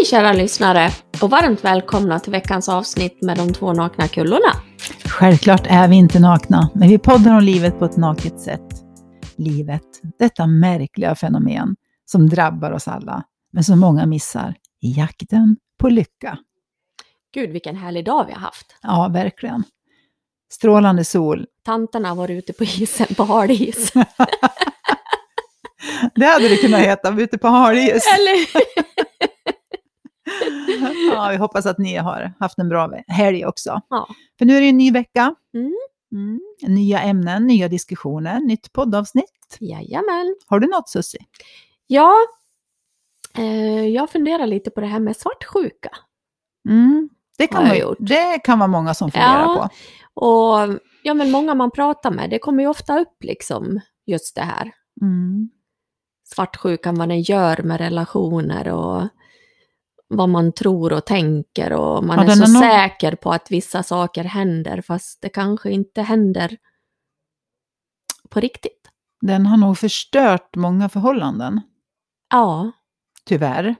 Hej kära lyssnare och varmt välkomna till veckans avsnitt med de två nakna kullorna. Självklart är vi inte nakna, men vi poddar om livet på ett naket sätt. Livet, detta märkliga fenomen som drabbar oss alla, men som många missar i jakten på lycka. Gud vilken härlig dag vi har haft. Ja, verkligen. Strålande sol. Tanterna har varit ute på isen på hal is. Det hade det kunnat heta, ute på halis. Eller Ja, vi hoppas att ni har haft en bra helg också. Ja. För nu är det en ny vecka. Mm. Mm. Nya ämnen, nya diskussioner, nytt poddavsnitt. Jajamän. Har du något Susie? Ja, eh, jag funderar lite på det här med svartsjuka. Mm. Det, kan vara, gjort. det kan vara många som funderar Ja. på. Och ja, men många man pratar med, det kommer ju ofta upp liksom just det här. Mm. Svartsjukan, vad den gör med relationer och vad man tror och tänker och man Ja, är så är nog- säker på att vissa saker händer fast det kanske inte händer på riktigt. Den har nog förstört många förhållanden, Ja, tyvärr.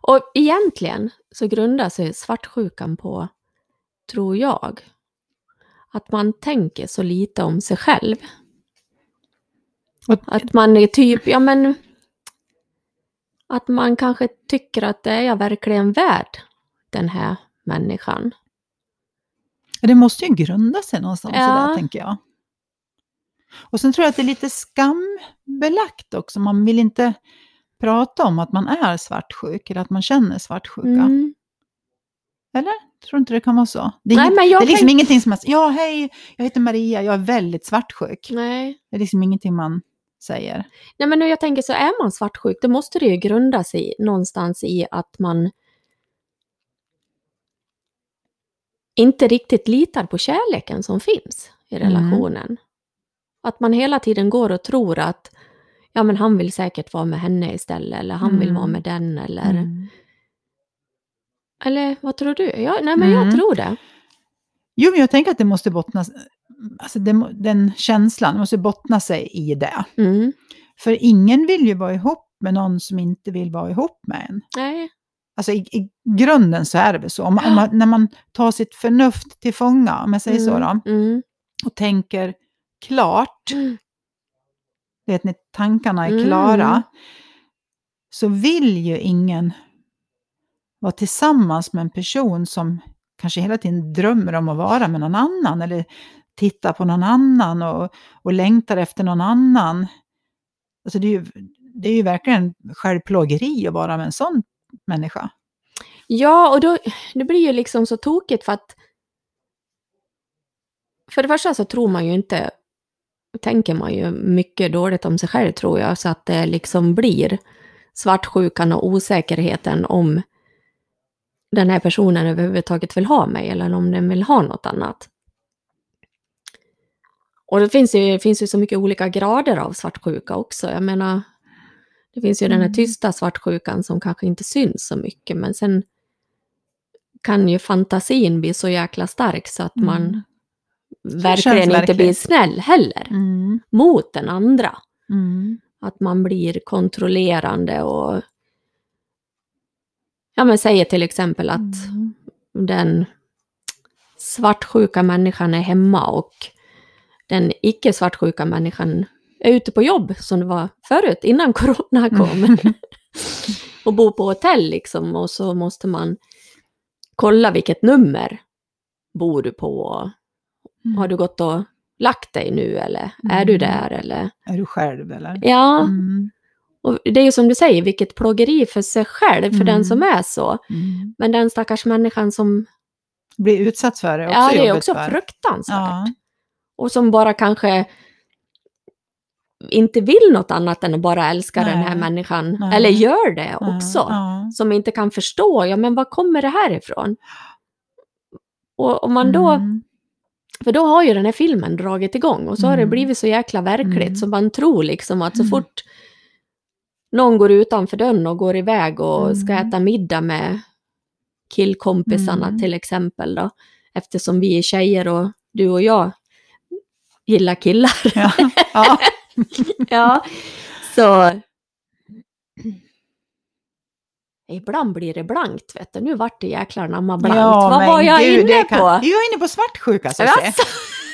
och egentligen så grundar sig svartsjukan på, tror jag, att man tänker så lite om sig själv. Och, Att man är typ, ja men... Att man kanske tycker att det är jag verkligen värd, den här människan. det måste ju grunda sig någonstans Ja. det, tänker jag. Och sen tror jag att det är lite skambelagt också. Man vill inte prata om att man är svartsjuk eller att man känner svartsjuka. Mm. Eller? Tror inte det kan vara så? Det är, Nej, inget- men jag det är liksom tänk- ingenting som man säger, ja hej, jag heter Maria, jag är väldigt svartsjuk. Nej. Det är liksom ingenting man säger. Nej, men nu jag tänker så är man svartsjuk, då måste det ju grunda sig någonstans i att man inte riktigt litar på kärleken som finns i Mm. relationen. Att man hela tiden går och tror att ja, men han vill säkert vara med henne istället, eller han vill Mm. vara med den, eller... Mm. Eller vad tror du? Ja, nej, men jag Mm. tror det. Jo, men jag tänker att det måste bottna, alltså må- den känslan måste bottna sig i det. Mm. För ingen vill ju vara ihop med någon som inte vill vara ihop med en. Nej. Alltså i, i grunden så är det väl så. Om, om man, när man tar sitt förnuft till fånga, om jag säger så då, Mm. och tänker klart, Mm. vet ni, tankarna är Mm. klara, så vill ju ingen vara tillsammans med en person som kanske hela tiden drömmer om att vara med någon annan eller tittar på någon annan och, och längtar efter någon annan. Alltså det, är ju, det är ju verkligen självplågeri att vara med en sån människa. Ja, och då, det blir ju liksom så tokigt för att för det första så tror man ju inte, tänker man ju mycket dåligt om sig själv tror jag, så att det liksom blir svartsjukan och osäkerheten om den här personen överhuvudtaget vill ha mig eller om den vill ha något annat. Och det finns ju, det finns ju så mycket olika grader av svartsjuka också. Jag menar, det finns ju den här Mm. tysta svartsjukan som kanske inte syns så mycket, men sen kan ju fantasin bli så jäkla stark så att Mm. man verkligen inte blir snäll heller Mm. mot den andra. Mm. Att man blir kontrollerande och ja men säger till exempel att Mm. den svartsjuka människan är hemma och den icke svartsjuka människan är ute på jobb som det var förut innan corona kom. Mm. och bor på hotell liksom och så måste man kolla vilket nummer bor du på. och Har du gått och lagt dig nu eller är du Mm. där eller? Är du själv eller? Ja, Mm. och det är ju som du säger, vilket plågeri för sig själv, för den Mm. som är så. Mm. Men den stackars människan som, Blir utsatt för det också ja det är också för. fruktansvärt. Ja. Och som bara kanske inte vill något annat än att bara älska den här Nej. människan. Nej. Eller gör det också. Ja. Som inte kan förstå, ja men var kommer det här ifrån? Och om man då, Mm. för då har ju den här filmen dragit igång och så har det Mm. blivit så jäkla verkligt Mm. så man tror liksom att så Mm. fort någon går utanför dörren och går iväg och ska Mm. äta middag med killkompisarna till exempel då, eftersom vi är tjejer och du och jag gillar killar. Ja. Ja. ja, så Ibland blir det blankt, vet du. Nu vart det jäklar namma blankt. Ja, Vad var jag gud, inne kan- på? Jag är inne på svartsjuka, så. Jaså?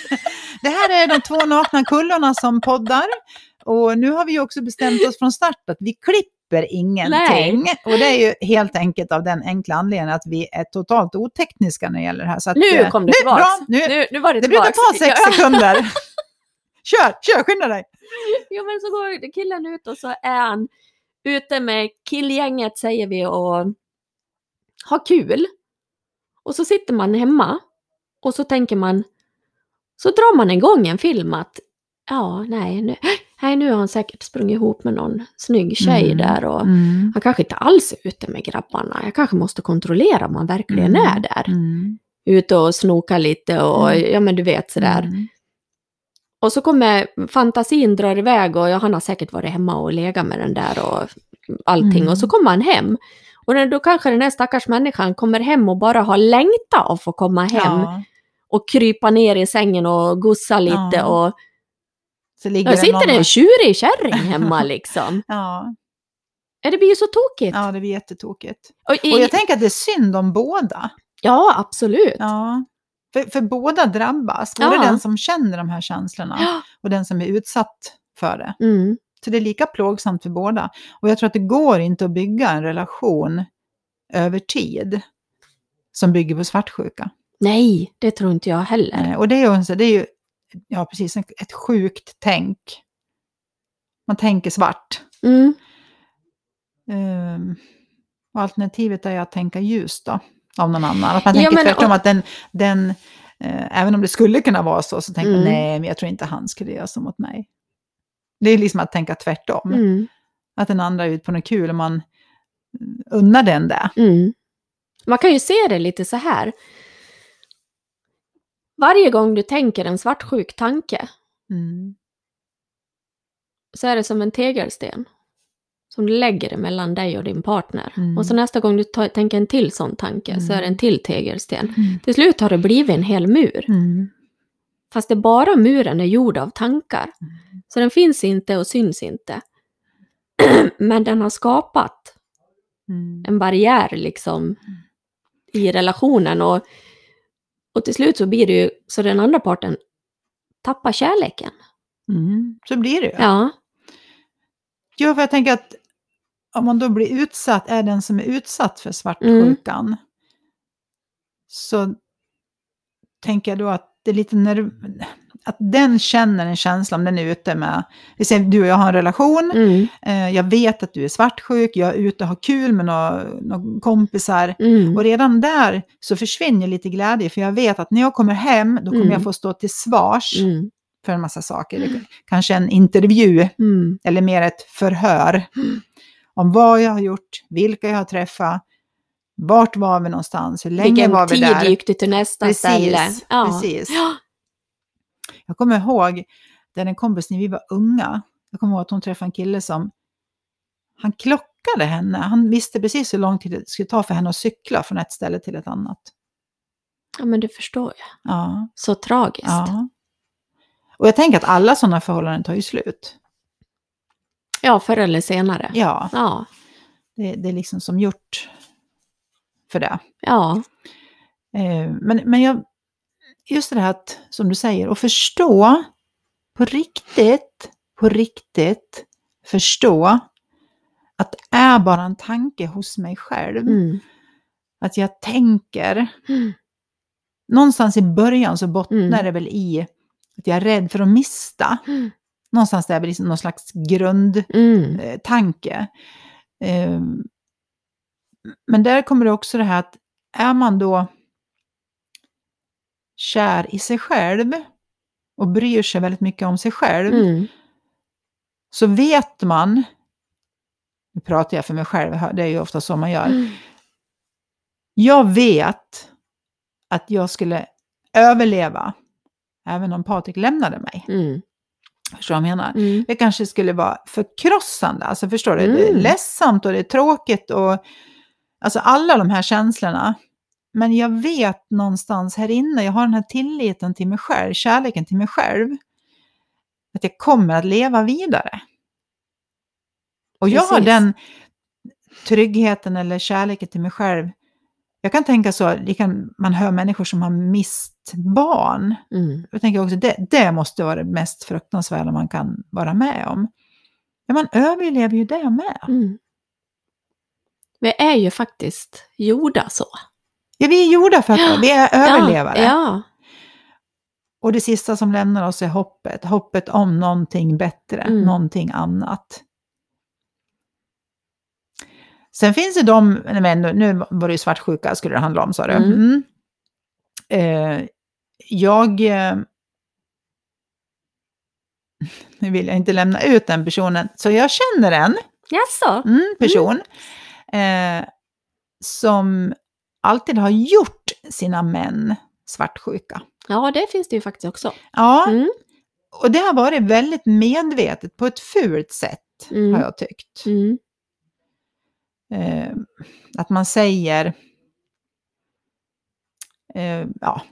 Det här är de två nakna kullorna som poddar. Och nu har vi också bestämt oss från start att vi klipper ingenting. Och det är ju helt enkelt av den enkla anledningen att vi är totalt otekniska när det gäller det här. Så att, Nu eh, kom det nu, tillbaks. Bra, nu, Nu, nu var det det brukar ta sex sekunder. Kör, kör, skynda dig. Jo, men så går killen ut och så är han ute med killgänget, säger vi, och har kul. Och så sitter man hemma och så tänker man, så drar man igång en film att ja, nej, nu, nej, nu har han säkert sprungit ihop med någon snygg tjej Mm. där och Mm. han kanske inte alls är ute med grabbarna. Jag kanske måste kontrollera om han verkligen Mm. är där. Mm. Ute och snoka lite och Mm. ja, men du vet sådär. Mm. Och så kommer fantasin drar iväg och ja, han har säkert varit hemma och legat med den där och allting. Och så kommer han hem. Och då kanske den här stackars människan kommer hem och bara har längtat att få komma hem Ja, och krypa ner i sängen och gossa lite. Ja. Och så ligger det sitter någon- det en tjurig kärring hemma liksom. Ja, Ja, det blir ju så tokigt. ja, det blir jättetokigt. Och i, Och jag tänker att det är synd om båda. ja, absolut. Ja. För, för båda drabbas, både Ja. den som känner de här känslorna Ja. och den som är utsatt för det. Mm. Så det är lika plågsamt för båda. Och jag tror att det går inte att bygga en relation över tid som bygger på svartsjuka. Nej, det tror inte jag heller. Och det är ju, det är ju ja, precis, ett sjukt tänk. Man tänker svart. Mm. Ehm, och alternativet är att tänka ljust då, av någon annan. Att man Ja, tänker men- tvärtom, och- att den, den eh, även om det skulle kunna vara så, så tänker man Mm. nej, men jag tror inte han skulle göra så mot mig. Det är liksom att tänka tvärtom. Mm. Att den andra är ute på något kul och man unnar den det. Mm. Man kan ju se det lite så här. Varje gång du tänker en svartsjuk tanke Mm. så är det som en tegelsten. Som du lägger mellan dig och din partner. Mm. Och så nästa gång du tar, tänker en till sån tanke så är det en till tegelsten. Mm. Till slut har det blivit en hel mur. Mm. Fast det bara muren är gjord av tankar. Så den finns inte och syns inte. Men den har skapat Mm. en barriär liksom i relationen. Och, och till slut så blir det ju så den andra parten tappar kärleken. Mm. Så blir det ju. Ja. Jo, för jag tänker att om man då blir utsatt, är den som är utsatt för svartsjukan, Mm. så tänker jag då att det är lite nerv... Att den känner en känsla om den är ute med, vi säger du och jag har en relation, Mm. eh, jag vet att du är svartsjuk, jag är ute och har kul med några, några kompisar. Mm. Och redan där så försvinner lite glädje, för jag vet att när jag kommer hem, då kommer Mm. jag få stå till svars Mm. för en massa saker. Kanske en intervju, Mm. eller mer ett förhör om vad jag har gjort, vilka jag har träffat, vart var vi någonstans, hur länge Vilken var vi tid där. gick du till nästa ställe? Ja. precis. Ja. Jag kommer ihåg, det är en kompis när vi var unga, jag kommer ihåg att hon träffade en kille som, han klockade henne, han visste precis hur lång tid det skulle ta för henne att cykla från ett ställe till ett annat. ja, men du förstår ju. Ja, Så tragiskt. ja. Och jag tänker att alla sådana förhållanden tar ju slut. Ja, förr eller senare. Ja, Ja. det, det är liksom som gjort för det. Ja. Eh, Men, men jag, just det här att, som du säger, att förstå på riktigt, på riktigt förstå att det är bara en tanke hos mig själv. Mm. Att jag tänker, Mm. någonstans i början så bottnar Mm. det väl i att jag är rädd för att mista. Mm. Någonstans där är väl liksom någon slags grundtanke. Mm. Eh. Eh, men där kommer det också det här att är man då kär i sig själv och bryr sig väldigt mycket om sig själv, Mm. så vet man, nu pratar jag för mig själv, det är ju ofta så man gör, Mm. jag vet att jag skulle överleva även om Patrik lämnade mig. Mm. Förstår du vad jag menar? Mm. Det kanske skulle vara förkrossande, alltså förstår du? Det är Mm. ledsamt och det är tråkigt och alltså alla de här känslorna. Men jag vet någonstans här inne, jag har den här tilliten till mig själv, kärleken till mig själv, att jag kommer att leva vidare. Och jag har Precis. den tryggheten eller kärleken till mig själv. Jag kan tänka så, kan, man hör människor som har mist barn. Mm. Jag tänker också, det, det måste vara det mest fruktansvärda man kan vara med om. Ja, man överlever ju det med. Mm. Vi är ju faktiskt gjorda så. Ja, vi är gjorda för att vi är överlevare. Ja, ja. Och det sista som lämnar oss är hoppet. Hoppet om någonting bättre, Mm. någonting annat. Sen finns det de, men nu, var det ju svartsjuka skulle det handla om sa du. Mm. Mm. Eh, jag... Eh, nu vill jag inte lämna ut den personen, så jag känner en Jaså? mm, person eh, som alltid har gjort sina män svartsjuka. Ja, det finns det ju faktiskt också. Ja, Mm. och det har varit väldigt medvetet på ett fult sätt, Mm. har jag tyckt. Mm. Eh, att man säger... Eh, ja,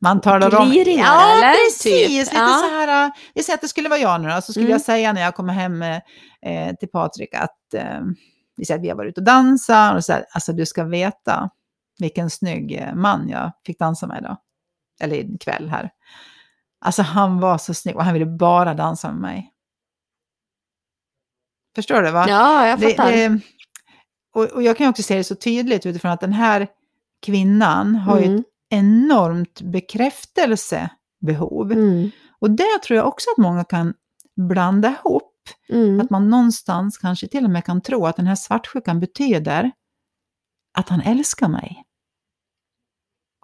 man talar om... Gliringar, ja, eller? precis! Typ. Lite Ja. så här... eh, Vi säger att det skulle vara jag nu då, så skulle Mm. jag säga när jag kommer hem eh, till Patrik att... Eh, vi säger att vi har varit ute och dansat och så här, alltså du ska veta vilken snygg eh, man jag fick dansa med idag. Eller ikväll här. Alltså han var så snygg och han ville bara dansa med mig. Förstår du? va? Ja, jag Det, fattar. det, och, och jag kan ju också se det så tydligt utifrån att den här kvinnan har ju Mm. ett enormt bekräftelsebehov. Mm. Och det tror jag också att många kan blanda ihop. Mm. Att man någonstans kanske till och med kan tro att den här svartsjukan betyder att han älskar mig.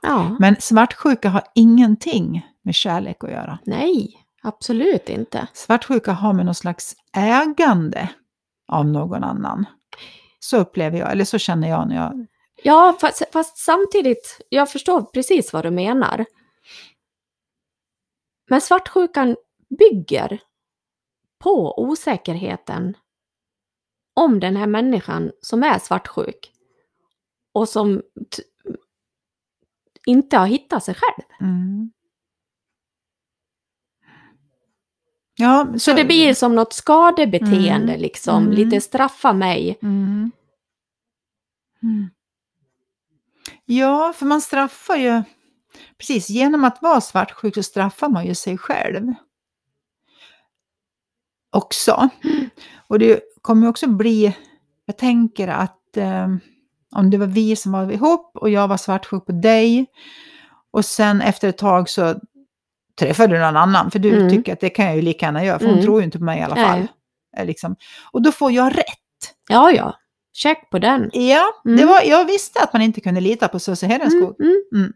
Ja. Men svartsjuka har ingenting med kärlek att göra. Nej, absolut inte. Svartsjuka har med någon slags ägande av någon annan. Så upplever jag, eller så känner jag när jag Ja, fast, fast samtidigt, jag förstår precis vad du menar. Men svartsjukan bygger på osäkerheten om den här människan som är svartsjuk och som inte har hittat sig själv. Mm. Ja, Så det blir som något skadebeteende Mm. liksom, Mm. lite straffa mig. Mm. Mm. Ja, för man straffar ju... Precis, genom att vara svartsjuk så straffar man ju sig själv. Också. Och det kommer också bli... Jag tänker att eh, om det var vi som var ihop och jag var svartsjuk på dig och sen efter ett tag så träffade du någon annan, för du Mm. tycker att det kan jag ju lika gärna göra, för hon Mm. tror ju inte på mig i alla fall. Nej. Eh, Liksom. Och då får jag rätt. Ja, ja. Check på den. Ja, det Mm. var, jag visste att man inte kunde lita på Susie Hedenskog. mm. Mm.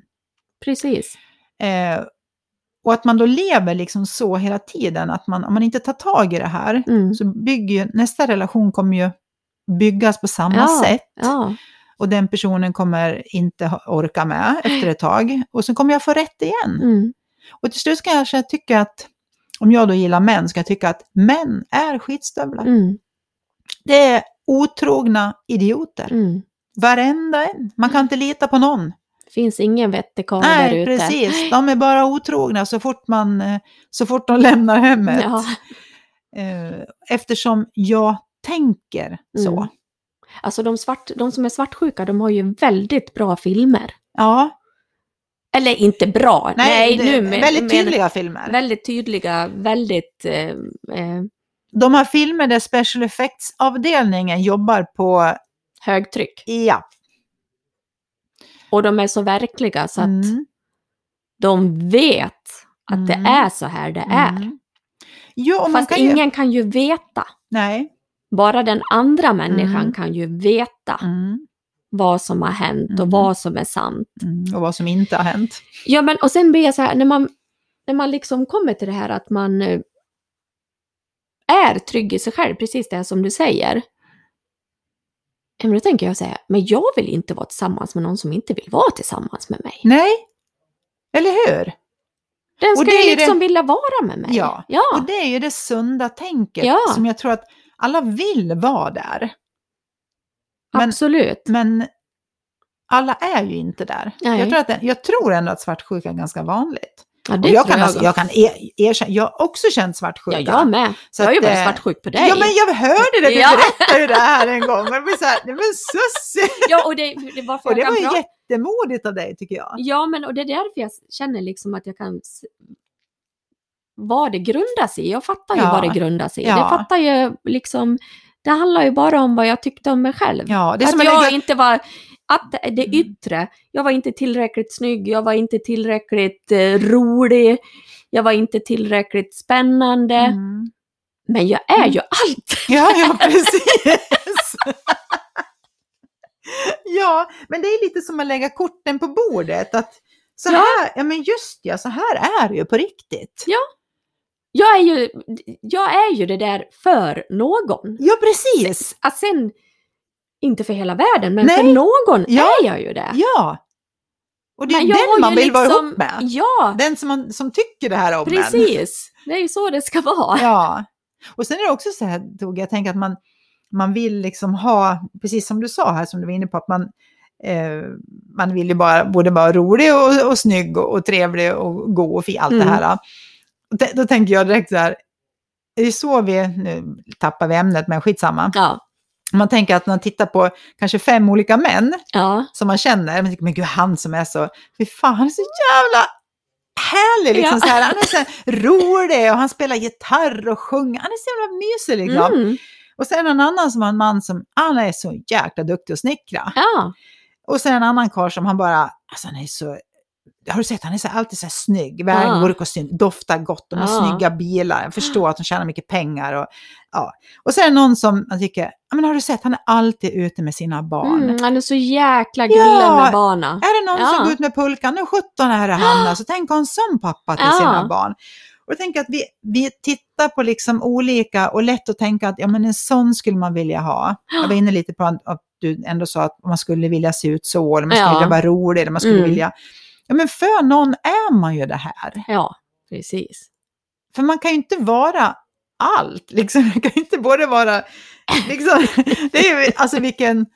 Precis. Eh, och att man då lever liksom så hela tiden, att man, om man inte tar tag i det här, så bygger ju, nästa relation kommer ju byggas på samma Ja, sätt. Ja. Och den personen kommer inte orka med efter ett tag. Och så kommer jag få rätt igen. Mm. Och till slut ska jag kanske tycka att, om jag då gillar män, ska jag tycka att män är skitstövlar. Mm. Det är otrogna idioter. Mm. Varenda en. Man kan inte lita på någon. Finns ingen vettig karl där Nej, ute. precis. De är bara otrogna så fort, man, eh, så fort de lämnar hemmet. Ja. Eh, Eftersom jag tänker så. Mm. Alltså de, svart, de som är svartsjuka, de har ju väldigt bra filmer. Ja, Eller inte bra, nej, det- nu men, väldigt men- tydliga filmer. Väldigt tydliga, väldigt... Eh, eh, De har filmer där special effects-avdelningen jobbar på, högtryck. ja. Och de är så verkliga så att Mm, de vet att Mm. det är så här det är. mm. Jo, Fast kan ju... ingen kan ju veta. Nej. Bara den andra människan Mm. kan ju veta Mm, vad som har hänt och Mm. vad som är sant. mm, och vad som inte har hänt. Ja, men och sen blir jag så här, när man, när man liksom kommer till det här att man eh, är trygg i sig själv, precis det som du säger. Men då tänker jag här, men jag vill inte vara tillsammans med någon som inte vill vara tillsammans med mig. Nej, eller hur? Den ska ju liksom det- vilja vara med mig. Ja. ja. Och det är ju det sunda tänket Ja. som jag tror att alla vill vara där. Men, absolut. men alla är ju inte där. Nej. Jag tror, att det, jag tror ändå att svartsjuka är ganska vanligt. Ja, Och det jag, kan, jag. alltså, jag kan er, erkänna, jag har också känt svartsjuka. ja, jag med. Så jag har ju varit eh, svartsjuk på dig. Ja, men jag hörde det, du Ja. berättade ju det här en gång. Och jag blev så här, nej men Sussie! Ja, och det, det var Och det jag var ju jättemodigt av dig tycker jag. Ja, men och det är därför jag känner liksom att jag kan vad det grundas i. Jag fattar ju Ja. vad det grundas i. Ja. Det fattar ju liksom, det handlar ju bara om vad jag tyckte om mig själv. Ja, det är att som jag lägga... inte var, att det- Mm. yttre, jag var inte tillräckligt snygg, jag var inte tillräckligt eh, rolig, jag var inte tillräckligt spännande. Mm. Men jag är ju allt! Ja, ja, precis. ja, men det är lite som att lägga korten på bordet. Att så Ja. här, ja men just ja, så här är det ju på riktigt. Jag är ju, jag är ju det där för någon. Ja, precis. Att sen, inte för hela världen, men Nej. för någon Ja. är jag ju det. Ja. Och det är Men den man vill vara liksom- ihop med. Ja, Den som, man, som tycker det här om en. precis. Det är ju så det ska vara. Ja. Och sen är det också så här, Tove, jag tänker att man, man vill liksom ha, precis som du sa här, som du var inne på, att man, eh, man vill ju bara, både vara rolig och, och snygg och, och trevlig och god och fin, allt Mm. det här. Då tänker jag direkt så här, är det så vi, nu tappar vi ämnet, men skitsamma. Ja, Man tänker att man tittar på kanske fem olika män ja, som man känner, man tänker, men gud, han som är så, fy fan, han är så jävla härlig, liksom Ja. så här. han är så här rolig och han spelar gitarr och sjunger, han är så jävla mysig liksom. mm, Och sen en annan som har en man som, han är så jäkla duktig att snickra. ja, Och sen en annan karl som han bara, alltså han är så, har du sett, han är så, alltid så här snygg, väl Ja. går i kostym, doftar gott, de har Ja. snygga bilar, jag förstår att de tjänar mycket pengar. Och, ja. och sen är det någon som man tycker, ja men har du sett, han är alltid ute med sina barn. mm, han är så jäkla gullig Ja. med barna. Är det någon Ja. som går ut med pulkan, nu 17 är det han, alltså tänk ha en sån pappa till sina barn. Och jag tänker att vi, vi tittar på liksom olika och lätt att tänka att ja, men en sån skulle man vilja ha. Jag var inne lite på att, du ändå sa att man skulle vilja se ut så, eller man skulle Ja. vilja vara rolig, eller man skulle Mm. vilja... Ja, men för någon är man ju det här. Ja, precis. För man kan ju inte vara allt, liksom. Man kan ju inte både vara... Liksom, det är ju, alltså vilken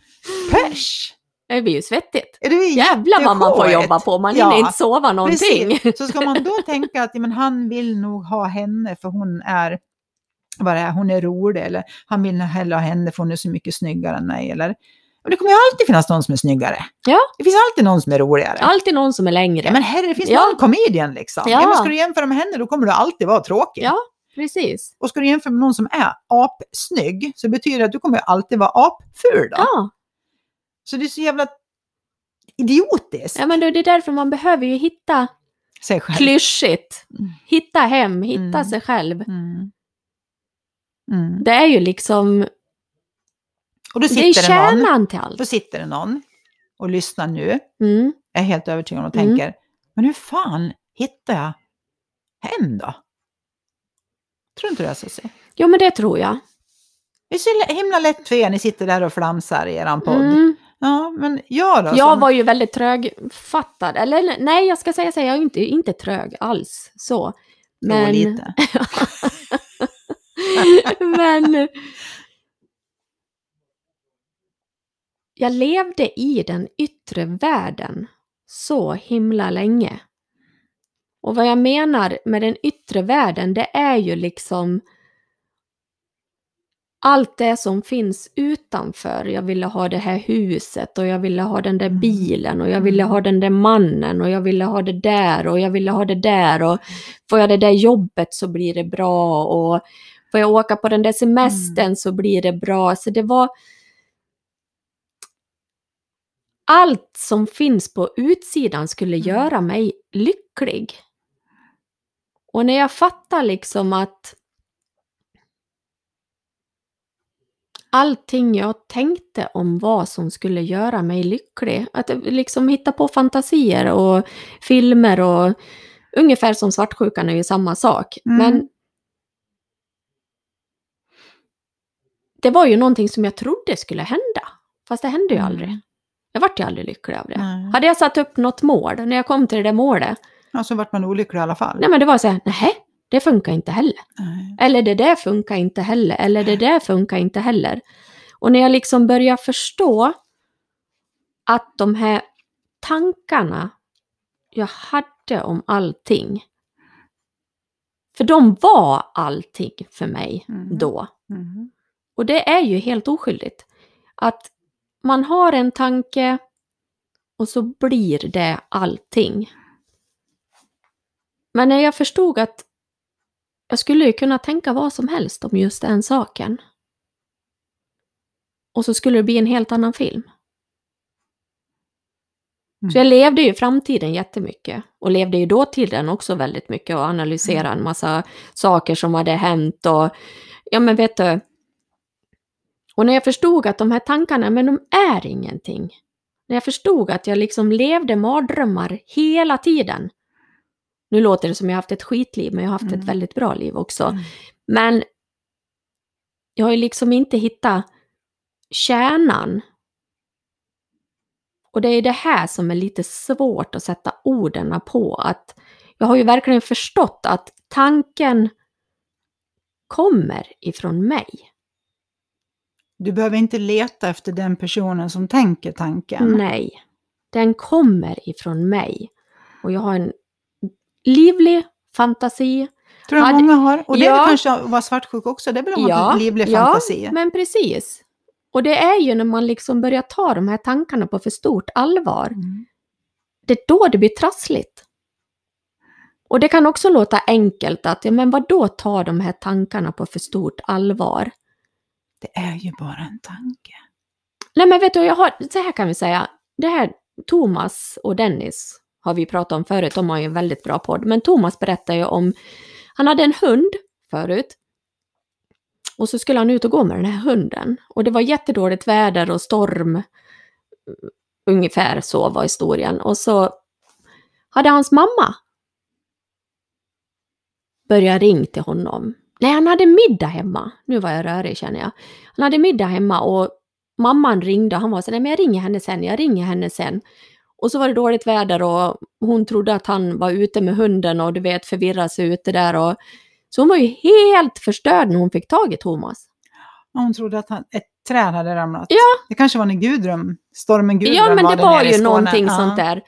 pers! Det blir ju svettigt. Det är Jävlar vad man får jobba på, man Ja, hinner inte sova någonting. Precis. Så ska man då tänka att ja, men han vill nog ha henne för hon är, vad det är, hon är rolig eller han vill hellre ha henne för hon är så mycket snyggare än mig. Eller, och det kommer ju alltid finnas någon som är snyggare. Ja. Det finns alltid någon som är roligare. Alltid någon som är längre. Ja, men herre, det finns Ja. någon comedian liksom. Ja. Ja. men ska du jämföra med henne då kommer du alltid vara tråkig. Ja. Precis. Och ska du jämföra med någon som är apsnygg så betyder det att du kommer alltid vara apful då. Ja. Så det är så jävla idiotiskt. ja, men då, det är därför man behöver ju hitta Säg själv. klyschigt. Mm. Hitta hem, hitta Mm. sig själv. Mm. Mm. Det är ju liksom, Och då det är sitter det, någon, kärnan till allt. då sitter det någon och lyssnar nu, Mm. jag är helt övertygad om och Mm. tänker, men hur fan hittar jag hem då? Tror inte du det Susie? Jo, men det tror jag. Det är så himla lätt för er, ni sitter där och flamsar i eran podd. Mm. Ja, men jag då? Jag som- var ju väldigt trögfattad. Eller nej, jag ska säga så jag är inte, inte trög alls så. Jo, Men, lite. men jag levde i den yttre världen så himla länge. Och vad jag menar med den yttre världen, det är ju liksom allt det som finns utanför. Jag ville ha det här huset och jag ville ha den där Mm. bilen och jag ville Mm. ha den där mannen och jag ville ha det där och jag ville ha det där och får jag det där jobbet så blir det bra och får jag åka på den där semestern Mm. så blir det bra. Så det var allt som finns på utsidan skulle Mm. göra mig lycklig. Och när jag fattar liksom att allting jag tänkte om vad som skulle göra mig lycklig, att liksom hitta på fantasier och filmer och ungefär som svartsjukan är ju samma sak. Mm. Men det var ju någonting som jag trodde skulle hända. Fast det hände ju Mm. aldrig. Jag vart ju aldrig lycklig av det. Nej. Hade jag satt upp något mål, när jag kom till det där målet, Ja, så vart man olycklig i alla fall. nej men det var så här, nej, det funkar inte heller. Nej. Eller det där funkar inte heller, eller det där funkar inte heller. Och när jag liksom börjar förstå att de här tankarna jag hade om allting, För de var allting för mig Mm. då. Mm. Och det är ju helt oskyldigt. Att man har en tanke och så blir det allting. Men när jag förstod att jag skulle ju kunna tänka vad som helst om just den saken. Och så skulle det bli en helt annan film. Mm. Så jag levde ju framtiden jättemycket. Och levde ju dåtiden också väldigt mycket och analyserade en massa saker som hade hänt och ja men vet du. Och när jag förstod att de här tankarna, men de är ingenting. När jag förstod att jag liksom levde mardrömmar hela tiden. Nu låter det som jag haft ett skitliv, men jag har haft Mm. ett väldigt bra liv också. Mm. Men jag har ju liksom inte hittat kärnan. Och det är det här som är lite svårt att sätta orden på. Att jag har ju verkligen förstått att tanken kommer ifrån mig. Du behöver inte leta efter den personen som tänker tanken. Nej, den kommer ifrån mig. Och jag har en livlig fantasi. tror jag Hade- många har. Och det är Ja. väl kanske att vara svartsjuk också. Det är väl att ha en livlig ja, fantasi. men precis. Och det är ju när man liksom börjar ta de här tankarna på för stort allvar. Mm. Det är då det blir trassligt. Och det kan också låta enkelt att, ja men vad då ta de här tankarna på för stort allvar? Det är ju bara en tanke. Nej men vet du, jag har, så här kan vi säga, det här Thomas och Dennis har vi pratat om förut, de har ju en väldigt bra podd, men Thomas berättar ju om, han hade en hund förut. Och så skulle han ut och gå med den här hunden. Och det var jättedåligt väder och storm. Ungefär så var historien. Och så hade hans mamma börjat ringa till honom. Nej, han hade middag hemma. Nu var jag rörig känner jag. Han hade middag hemma och mamman ringde och han var så nej men jag ringer henne sen, jag ringer henne sen. Och så var det dåligt väder och hon trodde att han var ute med hunden och du vet förvirrade sig ute där och så hon var ju helt förstörd när hon fick tag i Thomas. Hon trodde att han, ett träd hade ramlat. Ja. Det kanske var när Gudrun, stormen Gudrun ja men det var nere i ju någonting Ja. sånt där.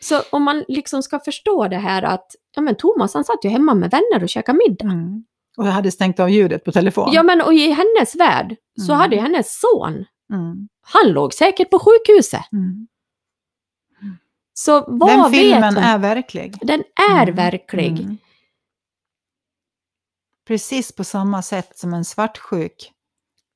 Så om man liksom ska förstå det här att, ja men Thomas han satt ju hemma med vänner och käkade middag. Mm. Och hade stängt av ljudet på telefon. Ja men och i hennes värld så Mm. hade hennes son, Mm. han låg säkert på sjukhuset. Mm. Så vad Den vet filmen hon? är verklig. Den är Mm. verklig. Mm. Precis på samma sätt som en svartsjuk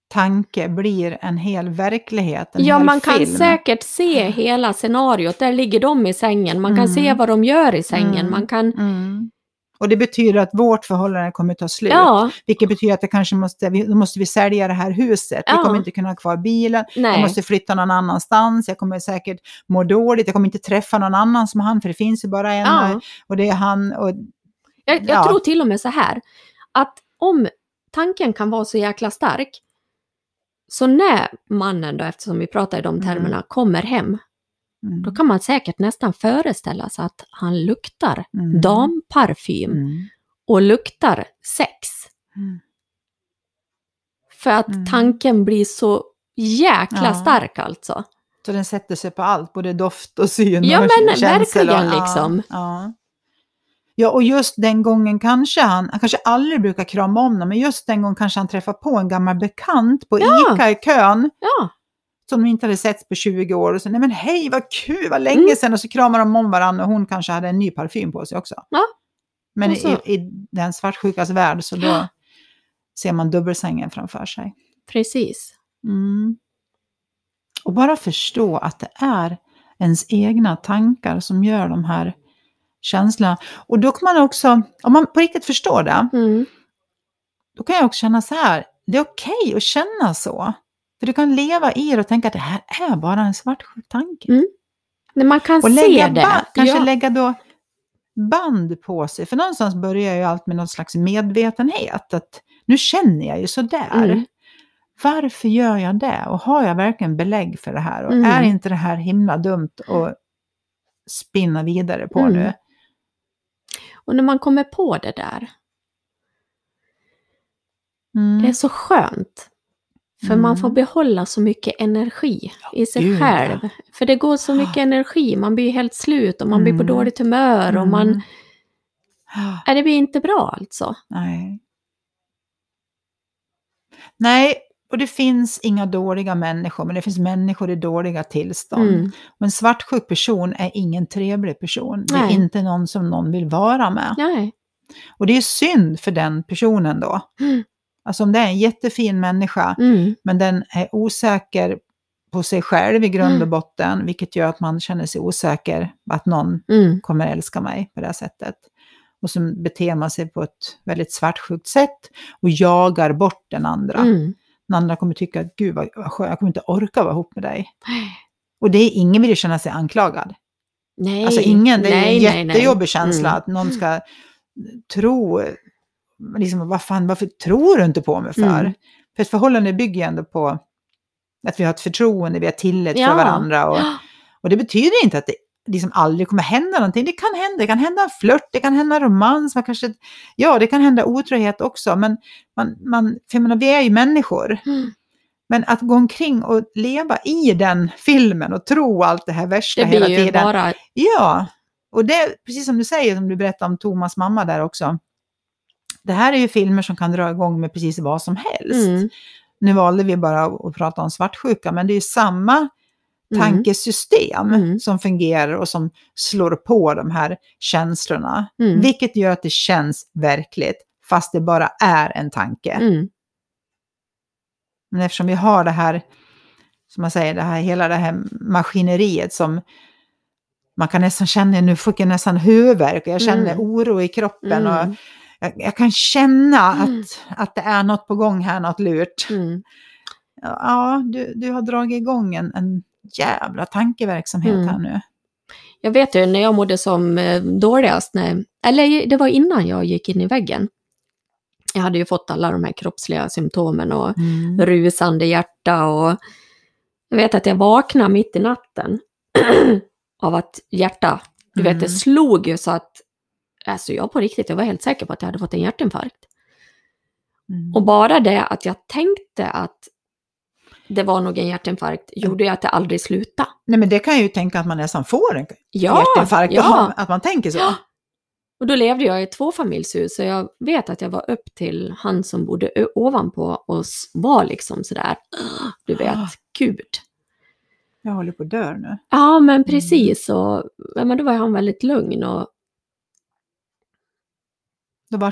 tanke blir en hel verklighet, en Ja, hel man kan film. säkert se hela scenariot. Där ligger de i sängen. Man kan se vad de gör i sängen. Man kan... Mm. Och det betyder att vårt förhållande kommer ta slut. Ja, Vilket betyder att det kanske måste, vi, då måste vi sälja det här huset. Vi Ja. kommer inte kunna ha kvar bilen. Jag nej. måste flytta någon annanstans. Jag kommer säkert må dåligt. Jag kommer inte träffa någon annan som han, för det finns ju bara en. Ja. Och det är han. Och, Jag, jag Ja. tror till och med så här. Att om tanken kan vara så jäkla stark. Så när mannen då, eftersom vi pratar i de Mm. termerna, kommer hem. Mm, Då kan man säkert nästan föreställa sig att han luktar mm, damparfym mm, och luktar sex. mm. För att Mm. tanken blir så jäkla Ja. stark alltså. Så den sätter sig på allt, både doft och syn Ja, och men känsel. verkligen och, liksom. Ja, ja. ja, och just den gången kanske han, han kanske aldrig brukar krama om någon, men just den gången kanske han träffar på en gammal bekant på Ja. ICA i kön. Ja, som de inte hade setts på 20 år. Och så, nej men hej vad kul, vad länge Mm. sedan. Och så kramar de om varandra och hon kanske hade en ny parfym på sig också. Ja. Men i, i den svartsjukas värld så då Ja. ser man dubbelsängen framför sig. precis. Mm. Och bara förstå att det är ens egna tankar som gör de här känslorna. Och då kan man också, om man på riktigt förstår det, Mm. då kan jag också känna så här, det är okej att känna så. För du kan leva i det och tänka att det här är bara en svartsjuk tanke. Mm. Man kan Och se lägga det. ba- kanske ja. lägga då band på sig. För någonstans börjar ju allt med någon slags medvetenhet. Att nu känner jag ju sådär. Mm. Varför gör jag det? Och har jag verkligen belägg för det här? Och Mm. är inte det här himla dumt att spinna vidare på Mm. nu? Och när man kommer på det där, Mm. det är så skönt. För man får Mm. behålla så mycket energi i sig gud, ja. själv. För det går så mycket energi, man blir helt slut och man blir på Mm. dåligt humör och man... Mm. Nej, det blir inte bra alltså. Nej. Nej, och det finns inga dåliga människor, men det finns människor i dåliga tillstånd. Mm. Och en svartsjuk person är ingen trevlig person. Det är Nej. inte någon som någon vill vara med. Nej. Och det är synd för den personen då. Mm. Alltså om det är en jättefin människa, Mm. men den är osäker på sig själv i grund och Mm. botten, vilket gör att man känner sig osäker att någon Mm. kommer älska mig på det här sättet. Och så beter man sig på ett väldigt svartsjukt sätt och jagar bort den andra. Mm. Den andra kommer tycka att gud vad skönt, jag kommer inte orka vara ihop med dig. Och det är ingen vill ju känna sig anklagad. Nej. Alltså ingen, det är nej, en nej, nej. jättejobbig känsla Mm. att någon ska tro, liksom vad fan, varför tror du inte på mig för? Mm. För ett förhållande bygger ju ändå på att vi har ett förtroende, vi har tillit Ja. för varandra. Och, och det betyder inte att det liksom aldrig kommer hända någonting. Det kan hända, det kan hända en flört, det kan hända romans, man kanske, ja det kan hända otrohet också. Men man, man, för jag menar, vi är ju människor. Mm. Men att gå omkring och leva i den filmen och tro allt det här värsta Det hela blir ju tiden. bara... Ja, och det precis som du säger, som du berättade om Thomas mamma där också. Det här är ju filmer som kan dra igång med precis vad som helst. Mm. Nu valde vi bara att prata om svartsjuka, men det är ju samma Mm. tankesystem Mm. som fungerar och som slår på de här känslorna. Mm. Vilket gör att det känns verkligt, fast det bara är en tanke. Mm. Men eftersom vi har det här, som man säger, det här, hela det här maskineriet som man kan nästan känna, nu fick jag nästan huvudvärk och jag känner Mm. oro i kroppen och Mm. Jag, jag kan känna Mm. att, att det är något på gång här, något lurt. Mm. Ja, du, du har dragit igång en, en jävla tankeverksamhet Mm. här nu. Jag vet ju när jag mådde som eh, dåligast, när, eller det var innan jag gick in i väggen. Jag hade ju fått alla de här kroppsliga symptomen och Mm. rusande hjärta och jag vet att jag vaknade mitt i natten av att hjärta, du vet det Mm. slog ju så att, alltså jag på riktigt, jag var helt säker på att jag hade fått en hjärtinfarkt. Mm. Och bara det att jag tänkte att det var nog en hjärtinfarkt gjorde ju att det aldrig slutade. Nej, men det kan jag ju tänka att man nästan får en Ja, hjärtinfarkt ja. att man tänker så. Ja. Och då levde jag i ett tvåfamiljshus, så jag vet att jag var upp till han som bodde ovanpå och var liksom sådär, du vet, Ah. gud. Jag håller på att dö nu. Ja, men precis. Och, men då var han väldigt lugn. Och Då vart det lugn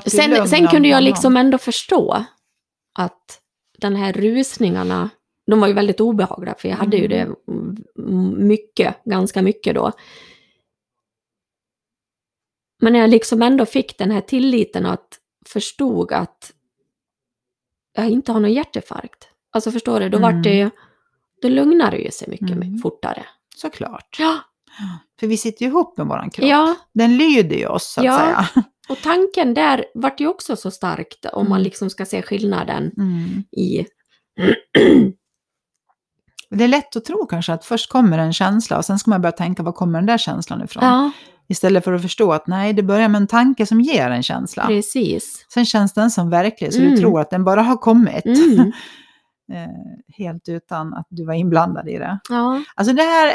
sen sen kunde jag liksom ändå förstå att den här rusningarna, de var ju väldigt obehagliga, för jag hade ju det Mm. mm, mycket, ganska mycket då. Men när jag liksom ändå fick den här tilliten att förstod att jag inte har någon hjärtinfarkt. Alltså förstår du, då Mm. vart det ju, då lugnade det ju sig mycket Mm. fortare. Såklart. Ja, För vi sitter ju ihop med våran kropp. ja, Den lyder ju oss, så att Ja. säga. Och tanken där vart ju också så starkt om man Mm. liksom ska se skillnaden Mm. i... Det är lätt att tro kanske att först kommer en känsla och sen ska man börja tänka var kommer den där känslan ifrån? Ja, Istället för att förstå att nej, det börjar med en tanke som ger en känsla. precis. Sen känns den som verklig, så Mm. du tror att den bara har kommit. Mm. eh, helt utan att du var inblandad i det. Ja, Alltså det här,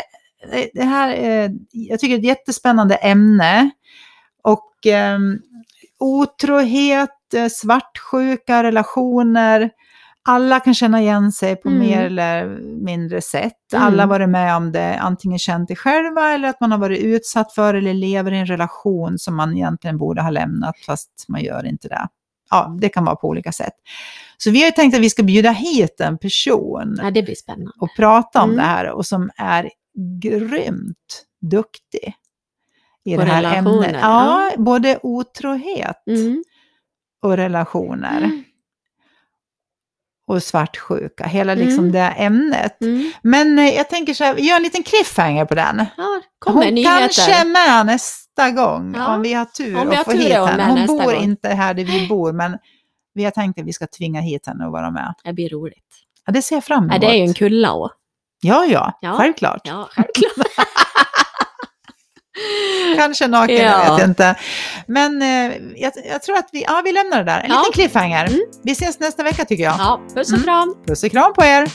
det här eh, jag tycker det är ett jättespännande ämne. Och eh, otrohet, svartsjuka, relationer. Alla kan känna igen sig på Mm. mer eller mindre sätt. Mm. Alla har varit med om det, antingen känt det själva eller att man har varit utsatt för eller lever i en relation som man egentligen borde ha lämnat fast man gör inte det. Ja, det kan vara på olika sätt. Så vi har tänkt att vi ska bjuda hit en person ja det blir spännande. och prata om Mm. det här och som är grymt duktig i På det här ämnet. Ja, både otrohet Mm. och relationer Mm. och svartsjuka, hela liksom Mm. det ämnet. Mm. Men eh, jag tänker så här, gör en liten cliffhanger på den. Ja, kommer Hon nyheter. kanske är med nästa gång Ja, om vi har tur om vi har att få tur hit henne. Hon bor gång. inte här där vi bor, men vi har tänkt att vi ska tvinga hit henne och vara med. Det blir roligt. Ja, det ser jag fram emot. Ja, det är ju en kulla och. Ja, ja, Ja. självklart. Ja, självklart. Kanske naken, Ja. jag vet inte. Men eh, jag, jag tror att vi, ja, vi lämnar det där. En Ja. liten cliffhanger. Mm. Vi ses nästa vecka tycker jag. Ja, puss och Mm. kram. Puss och kram på er!